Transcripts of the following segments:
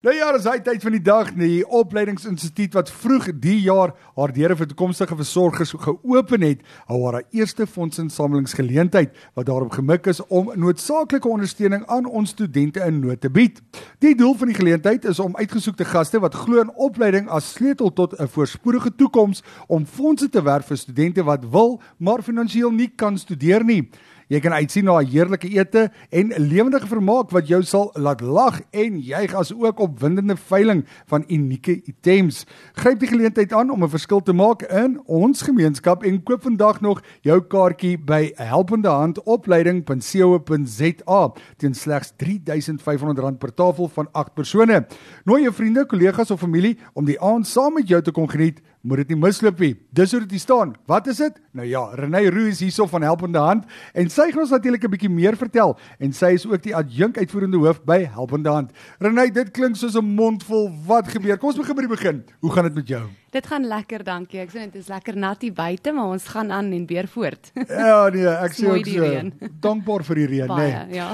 Nou ja, dis hy tyd van die dag, die opleidingsinstituut wat vroeg die jaar haar deure vir toekomstige versorgers geopen het, hou haar eerste fondsinsamelingsgeleentheid wat daarop gemik is om noodsaaklike ondersteuning aan ons studente in nood te bied. Die doel van die geleentheid is om uitgesoekte gaste wat glo in opleiding as sleutel tot 'n voorspoedige toekoms om fondse te werf vir studente wat wil, maar finansiëel nie kan studeer nie. Jy kan uitsien na 'n heerlike ete en lewendige vermaak wat jou sal laat lag en juig as ook opwindende veiling van unieke items. Gryp die geleentheid aan om 'n verskil te maak in ons gemeenskap en koop vandag nog jou kaartjie by helpendehandopleiding.co.za teen slegs R3500 per tafel van 8 persone. Nooi jou vriende, kollegas of familie om die aand saam met jou te kom geniet moet dit nie misloop nie. Dis hoe dit staan. Wat is dit? Nou ja, Renée Roo is hierso van Helpende Hand en sy gaan ons natuurlik 'n bietjie meer vertel en sy is ook die adjunk uitvoerende hoof by Helpende Hand. Renée, dit klink soos 'n mondvol. Wat gebeur? Kom ons begin by die begin. Hoe gaan dit met jou? Dit gaan lekker, dankie. Ek sê dit is lekker nat hier buite, maar ons gaan aan en weer voort. Ja, nee, ek sê ook so. Dankbaar vir die reën, nê. Nee. Ja.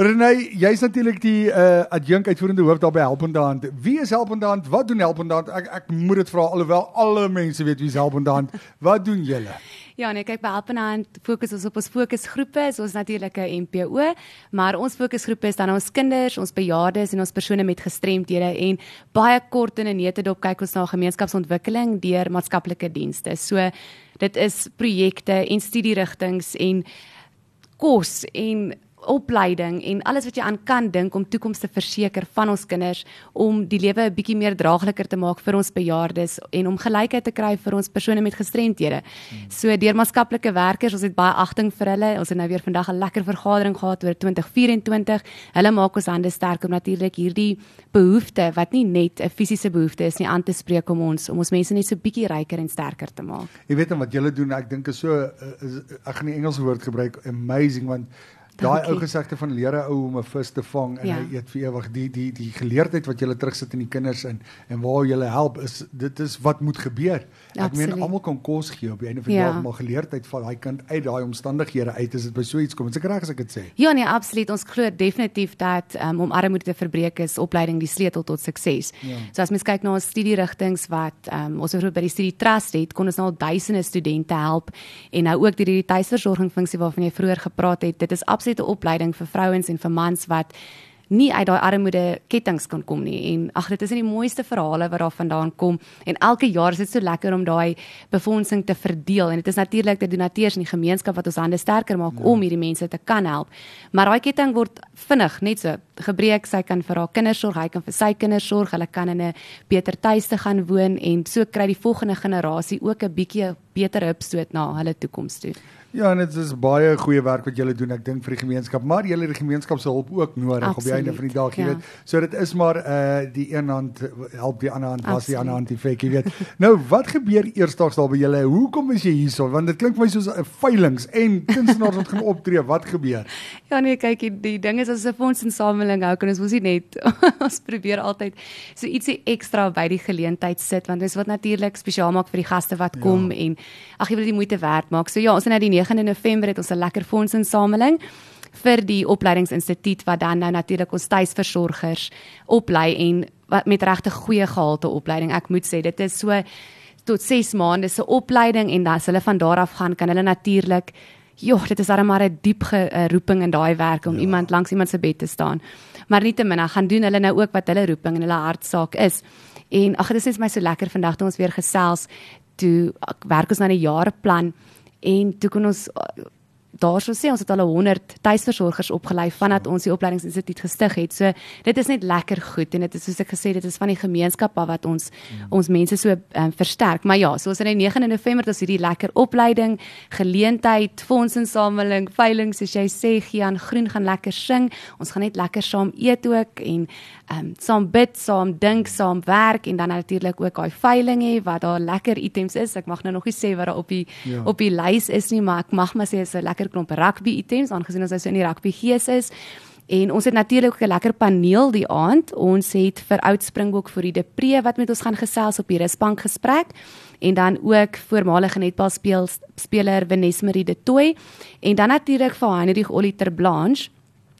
Renée, jy's natuurlik die uh adjunk uitvoerende hoof daar by Helpende Hand. Wie is Helpende Hand? Wat doen Helpende Hand? Ek ek moet dit vra alhoewel al alle mense weet wie Helpende Hand. Wat doen julle? Ja, nee, kyk by Helpende Hand fokus ons op ons fokusgroepe. So ons natuurlik 'n MPO, maar ons fokusgroepe is dan ons kinders, ons bejaardes en ons persone met gestremthede en baie kort in 'n netedop kyk ons na gemeenskapsontwikkeling deur maatskaplike dienste. So dit is projekte en studierigtinge en kos en opleiding en alles wat jy aan kan dink om toekoms te verseker van ons kinders om die lewe 'n bietjie meer draagliker te maak vir ons bejaardes en om gelykheid te kry vir ons persone met gestremthede. Hmm. So deur maatskaplike werkers, ons het baie agting vir hulle. Ons het nou weer vandag 'n lekker vergadering gehad oor 2024. Hulle maak ons hande sterk om natuurlik hierdie behoefte wat nie net 'n fisiese behoefte is nie aan te spreek om ons om ons mense net so bietjie ryker en sterker te maak. Jy weet dan wat julle doen, ek dink is so uh, is, ek gaan die Engelse woord gebruik amazing want Daai ou gesegde van leer 'n ou om 'n vis te vang en ja. hy eet vir ewig. Die die die geleerdheid wat jy terugsit in die kinders in en waar jy help is dit is wat moet gebeur. Ek Absoluut. meen almal kan kos gee op die einde van die ja. dag maar geleerdheid van daai kind uit daai omstandighede uit is dit by so iets kom. Is ek reg as ek dit sê? Ja nee, absoluut. Ons glo definitief dat um, om armoede te verbreek is opleiding die sleutel tot sukses. Ja. So as mens kyk na ons studierigtinge wat um, ons oor by die studie trust het, kon ons nou al duisende studente help en nou ook deur die tuisversorging funksie waarvan jy vroeër gepraat het. Dit is absolute opleiding vir vrouens en vir mans wat nie uit daai armoede kettinge kan kom nie. En ag dit is in die mooiste verhale wat daar vandaan kom. En elke jaar is dit so lekker om daai befondsing te verdeel. En dit is natuurlik die donateurs in die gemeenskap wat ons hande sterker maak ja. om hierdie mense te kan help. Maar daai ketting word vinnig net so gebreek. Sy kan vir haar kinders sorg hy kan vir sy kinders sorg. Hulle kan in 'n beter tuiste gaan woon en so kry die volgende generasie ook 'n bietjie beter hupstoot na hulle toekoms toe Ja, en dit is baie goeie werk wat julle doen, ek dink vir die gemeenskap, maar julle die gemeenskap se hulp ook nodig Absoluut, op die einde van die dag, jy ja. weet. So dit is maar uh die een hand help die ander hand, was die ander hand die fake, jy weet. nou, wat gebeur eersdaags daar by julle? Hoekom is jy hierso? Want dit klink vir my soos 'n veilinge en kunstenaars wat gaan optree. Wat gebeur? Ja nee, kyk, die, die ding is as 'n fondsinsameling hou, kan ons mos nie net ons probeer altyd so ietsie ekstra by die geleentheid sit want dit is wat natuurlik spesiaal maak vir die gaste wat kom ja. en ag jy wil dit moeite werd maak. So ja, ons het nou die 9de November het ons 'n lekker fondsinsameling vir die opleidingsinstituut wat dan nou natuurlik ons tuisversorgers oplei en wat met regte goeie gehalte opleiding. Ek moet sê dit is so tot 6 maande se opleiding en dan as hulle van daar af gaan kan hulle natuurlik joh, dit is maar 'n diep geroeping in daai werk om ja. iemand langs iemand se bed te staan. Maar nietemin, gaan doen hulle nou ook wat hulle roeping en hulle hartsaak is. En ag, dit is net my so lekker vandag toe ons weer gesels toe werk ons na 'n jaarplan en toe kon ons daarso sê ons het al 100 tuisversorgers opgelei vandat ons die opleidingsinstituut gestig het. So dit is net lekker goed en dit is soos ek gesê dit is van die gemeenskap af wat ons mm. ons mense so um, versterk. Maar ja, so ons in die 9de November het ons hierdie lekker opleiding, geleentheid, fondsinsameling, veiling soos jy sê, Gian Groen gaan lekker sing. Ons gaan net lekker saam eet ook en ehm um, saam bid, saam dink, saam werk en dan natuurlik ook daai veiling hê wat daar lekker items is. Ek mag nou nog nie sê wat daar op die ja. op die lys is nie, maar ek mag maar sê is 'n lekker klomp rugby items aangesien ons nou in die rugby gees is. En ons het natuurlik ook 'n lekker paneel die aand. Ons het vir oud Springbok vir die Depree wat met ons gaan gesels op die rusbank gesprek en dan ook voormalige netbal speler Vanessa Marie de Tooi en dan natuurlik vir Heinrich Oliter Blanche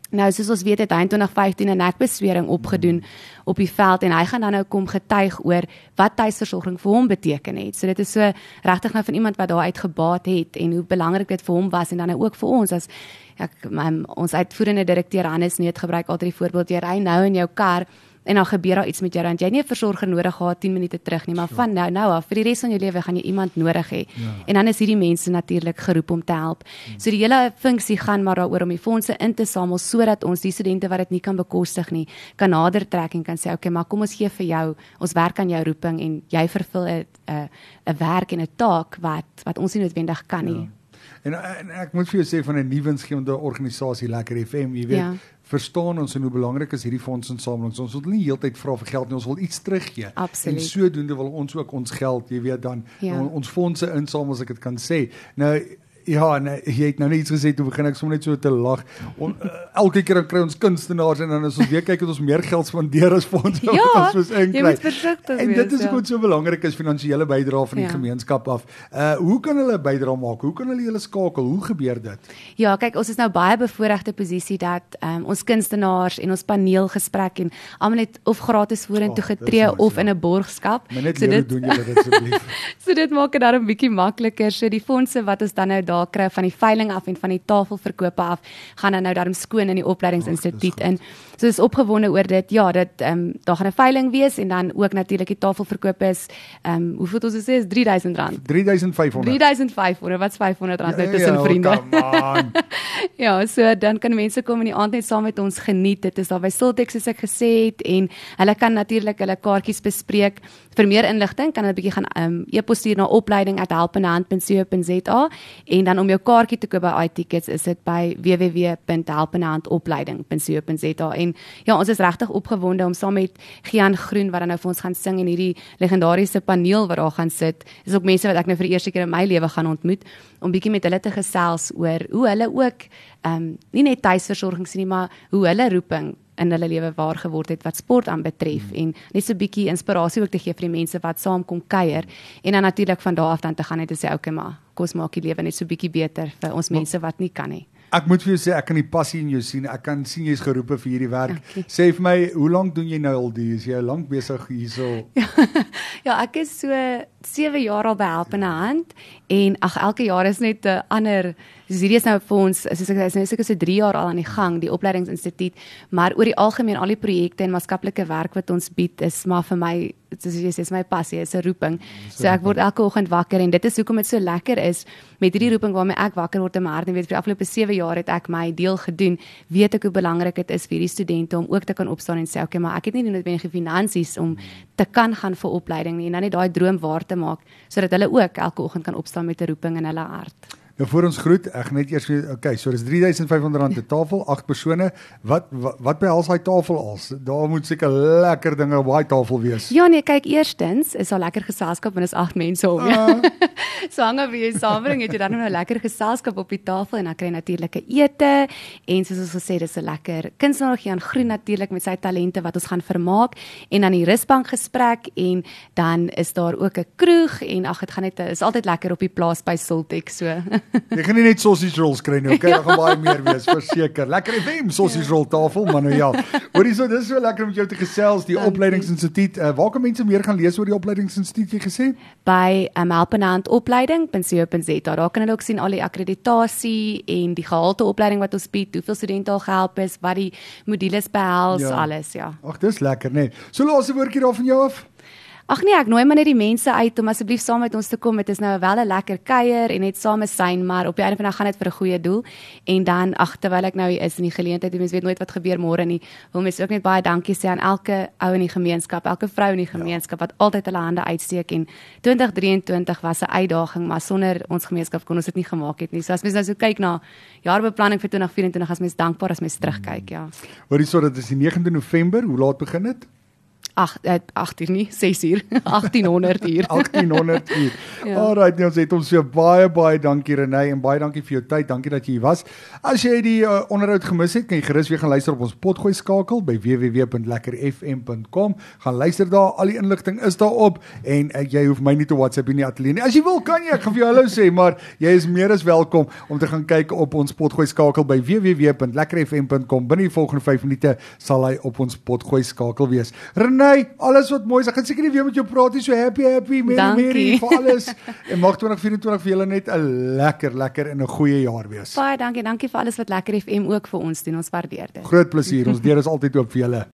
Nou soos ons weet het hy in 2015 'n nekbeswering opgedoen op die veld en hy gaan dan nou kom getuig oor wat tuisversorging vir hom beteken het. So dit is so regtig nou van iemand wat daar uitgebaat het en hoe belangrik dit vir hom was en dan nou ook vir ons as ek my, ons uitvoerende direkteur Hannes Neet gebruik altyd die voorbeeld jy ry nou in jou kar en dan gebeur daar iets met jou want jy nie 'n versorger nodig gehad 10 minute terug nie maar van nou nou af vir die res van jou lewe gaan jy iemand nodig hê ja. en dan is hierdie mense natuurlik geroep om te help hmm. so die hele funksie gaan maar daaroor om die fondse in te samel sodat ons die studente wat dit nie kan bekostig nie kan nader trek en kan sê okay maar kom ons gee vir jou ons werk aan jou roeping en jy vervul 'n 'n 'n werk en 'n taak wat wat ons nie noodwendig kan nie ja. En, en ek moet vir jou sê van 'n nuwe insgewende organisasie Lekker FM, jy weet, ja verstaan ons en hoe belangrik is hierdie fondsinsamelings. Ons wil nie heeltyd vra vir geld nie, ons wil iets teruggee. Absoluut. En sodoende wil ons ook ons geld, jy weet, dan ja. ons fondse insamel as ek dit kan sê. Nou Ja, nee, jy het nou net iets gesê toe begin ek sommer net so te lag. On, uh, elke keer dan kry ons kunstenaars en dan is ons weer kyk het ons meer geld spandeer as fondse ja, wat ons inkry. En dit is ja. goed so belangrik is finansiële bydrae van die ja. gemeenskap af. Uh hoe kan hulle bydra maak? Hoe kan hulle julle skakel? Hoe gebeur dit? Ja, kyk, ons is nou baie bevoordeelde posisie dat um, ons kunstenaars en ons paneelgesprek en almal net of gratis vorentoe oh, getree of in 'n borgskap. So dit doen julle dit asseblief. so dit maak dit dan 'n bietjie makliker. So die fondse wat ons dan nou daar daar kry van die veiling af en van die tafelverkope af gaan dan nou daarom skoon in die opleidingsinstituut in. So is opgewonde oor dit. Ja, dit ehm um, daar gaan 'n veiling wees en dan ook natuurlik die tafelverkope is ehm um, hoeveel ons sê is R3000. 3500. 3500. Wat's R500 ja, net tussen ja, vriende? ja, so dan kan mense kom in die aand net saam met ons geniet. Dit is daar by Siltex soos ek gesê het en hulle kan natuurlik hulle kaartjies bespreek. Vir meer inligting kan hulle 'n bietjie gaan ehm um, e-pos stuur na opleiding@helpendehand.co.za en dan om jou kaartjie te koop by iTickets is dit by www.helpendehandopleiding.co.za en ja ons is regtig opgewonde om saam met Gian Groen wat dan nou vir ons gaan sing en hierdie legendariese paneel wat daar gaan sit. Is ook mense wat ek nou vir die eerste keer in my lewe gaan ontmoet om bietjie met hulle te gesels oor hoe hulle ook ehm um, nie net tuisversorging sien nie maar hoe hulle roeping in hulle lewe waar geword het wat sport aanbetref hmm. en net so 'n bietjie inspirasie ook te gee vir die mense wat saamkom kuier en dan natuurlik van daar af dan te gaan net te sê okay maar kom ons maak die lewe net so 'n bietjie beter vir ons mense wat nie kan nie. Ek moet vir jou sê ek kan die passie in jou sien. Ek kan sien jy's geroepe vir hierdie werk. Okay. Sê vir my, hoe lank doen jy nou al die? Is jy lank besig hierso? ja, ek is so 7 jaar al by Helpende Hand en ag elke jaar is net 'n ander Dis hierdie is nou vir ons, soos ek sê, is nou seker so 3 jaar al aan die gang, die opleidingsinstituut, maar oor die algemeen al die projekte en maatskaplike werk wat ons bied is maar vir my soos jy sê, is my passie, is 'n roeping. So ek word elke oggend wakker en dit is hoekom dit so lekker is met hierdie roeping waarmee ek wakker word in my hart en weet vir die afgelope 7 jaar het ek my deel gedoen. Weet ek hoe belangrik dit is vir hierdie studente om ook te kan opstaan en sê, "Oké, maar ek het nie noodwendig finansies om te kan gaan vir opleiding nie." En dan net daai droom waar te maak sodat hulle ook elke oggend kan opstaan met 'n roeping in hulle hart. Nou voor ons groet, ek net eers okay, so dis R3500 'n tafel, 8 persone. Wat wat, wat behels daai tafel als? Daar moet seker lekker dinge op daai tafel wees. Ja nee, kyk eerstens is daar lekker geselskap want is 8 mense om. Uh. so hang op jy saambring, het jy dan nou lekker geselskap op die tafel en dan kry natuurlike ete en soos ons gesê dis 'n lekker kunstenaar gaan groen natuurlik met sy talente wat ons gaan vermaak en dan die rusbank gesprek en dan is daar ook 'n kroeg en ag dit gaan net is altyd lekker op die plaas by Sultek so. Jy kan nie net sausage rolls kry nie, okay? Daar gaan baie meer wees, verseker. Lekker FM sausage ja. roll tafel, maar nou ja. Hoorie so, dis so lekker om jou te gesels, die opleidingsinstituut. Uh, waar kan mense meer gaan lees oor die opleidingsinstituut jy gesê? By um, Helpenhand opleiding.co.za. Daar kan hulle ook sien al die akkreditasie en die gehalte opleiding wat ons bied, hoeveel studente al gehelp is, wat die modules behels, ja. alles, ja. Ag, dis lekker, né? Nee. So laaste woordjie daar van jou af. Ag nee, ek nooi maar net die mense uit om asseblief saam met ons te kom. Dit is nou wel 'n lekker kuier en net saam syn, maar op die einde van die dag gaan dit vir 'n goeie doel. En dan ag terwyl ek nou hier is in die geleentheid, die mense weet nooit wat gebeur môre nie. Wil mense ook net baie dankie sê aan elke ou in die gemeenskap, elke vrou in die gemeenskap wat altyd hulle hande uitsteek en 2023 was 'n uitdaging, maar sonder ons gemeenskap kon ons dit nie gemaak het nie. So as mens nou so kyk na jaarbeplanning vir 2024, as mens dankbaar as mens terugkyk, ja. Hoorie so, dit is die 9de November. Hoe laat begin dit? 8 8 uur nie, 6 uur, 1800 uur. 1800 uur. Ja. Alright, nee, ons het ons so baie baie dankie Renée en baie dankie vir jou tyd. Dankie dat jy hier was. As jy die uh, onderhoud gemis het, kan jy gerus weer gaan luister op ons potgooi skakel by www.lekkerfm.com. Gaan luister daar, al die inligting is daarop en uh, jy hoef my nie te WhatsApp nie ateljee nie. As jy wil, kan jy, ek gaan vir jou hallo sê, maar jy is meer as welkom om te gaan kyk op ons potgooi skakel by www.lekkerfm.com. Binne die volgende 5 minute sal hy op ons potgooi skakel wees. Renée, alles wat mooi is. Ek gaan seker nie weer met jou praat nie. So happy happy Merry Dankie. Merry vir alles. en mag 2024 vir julle net 'n lekker lekker en 'n goeie jaar wees. Baie dankie, dankie vir alles wat Lekker FM ook vir ons doen. Ons waardeer dit. Groot plesier. Ons deur is altyd oop vir julle.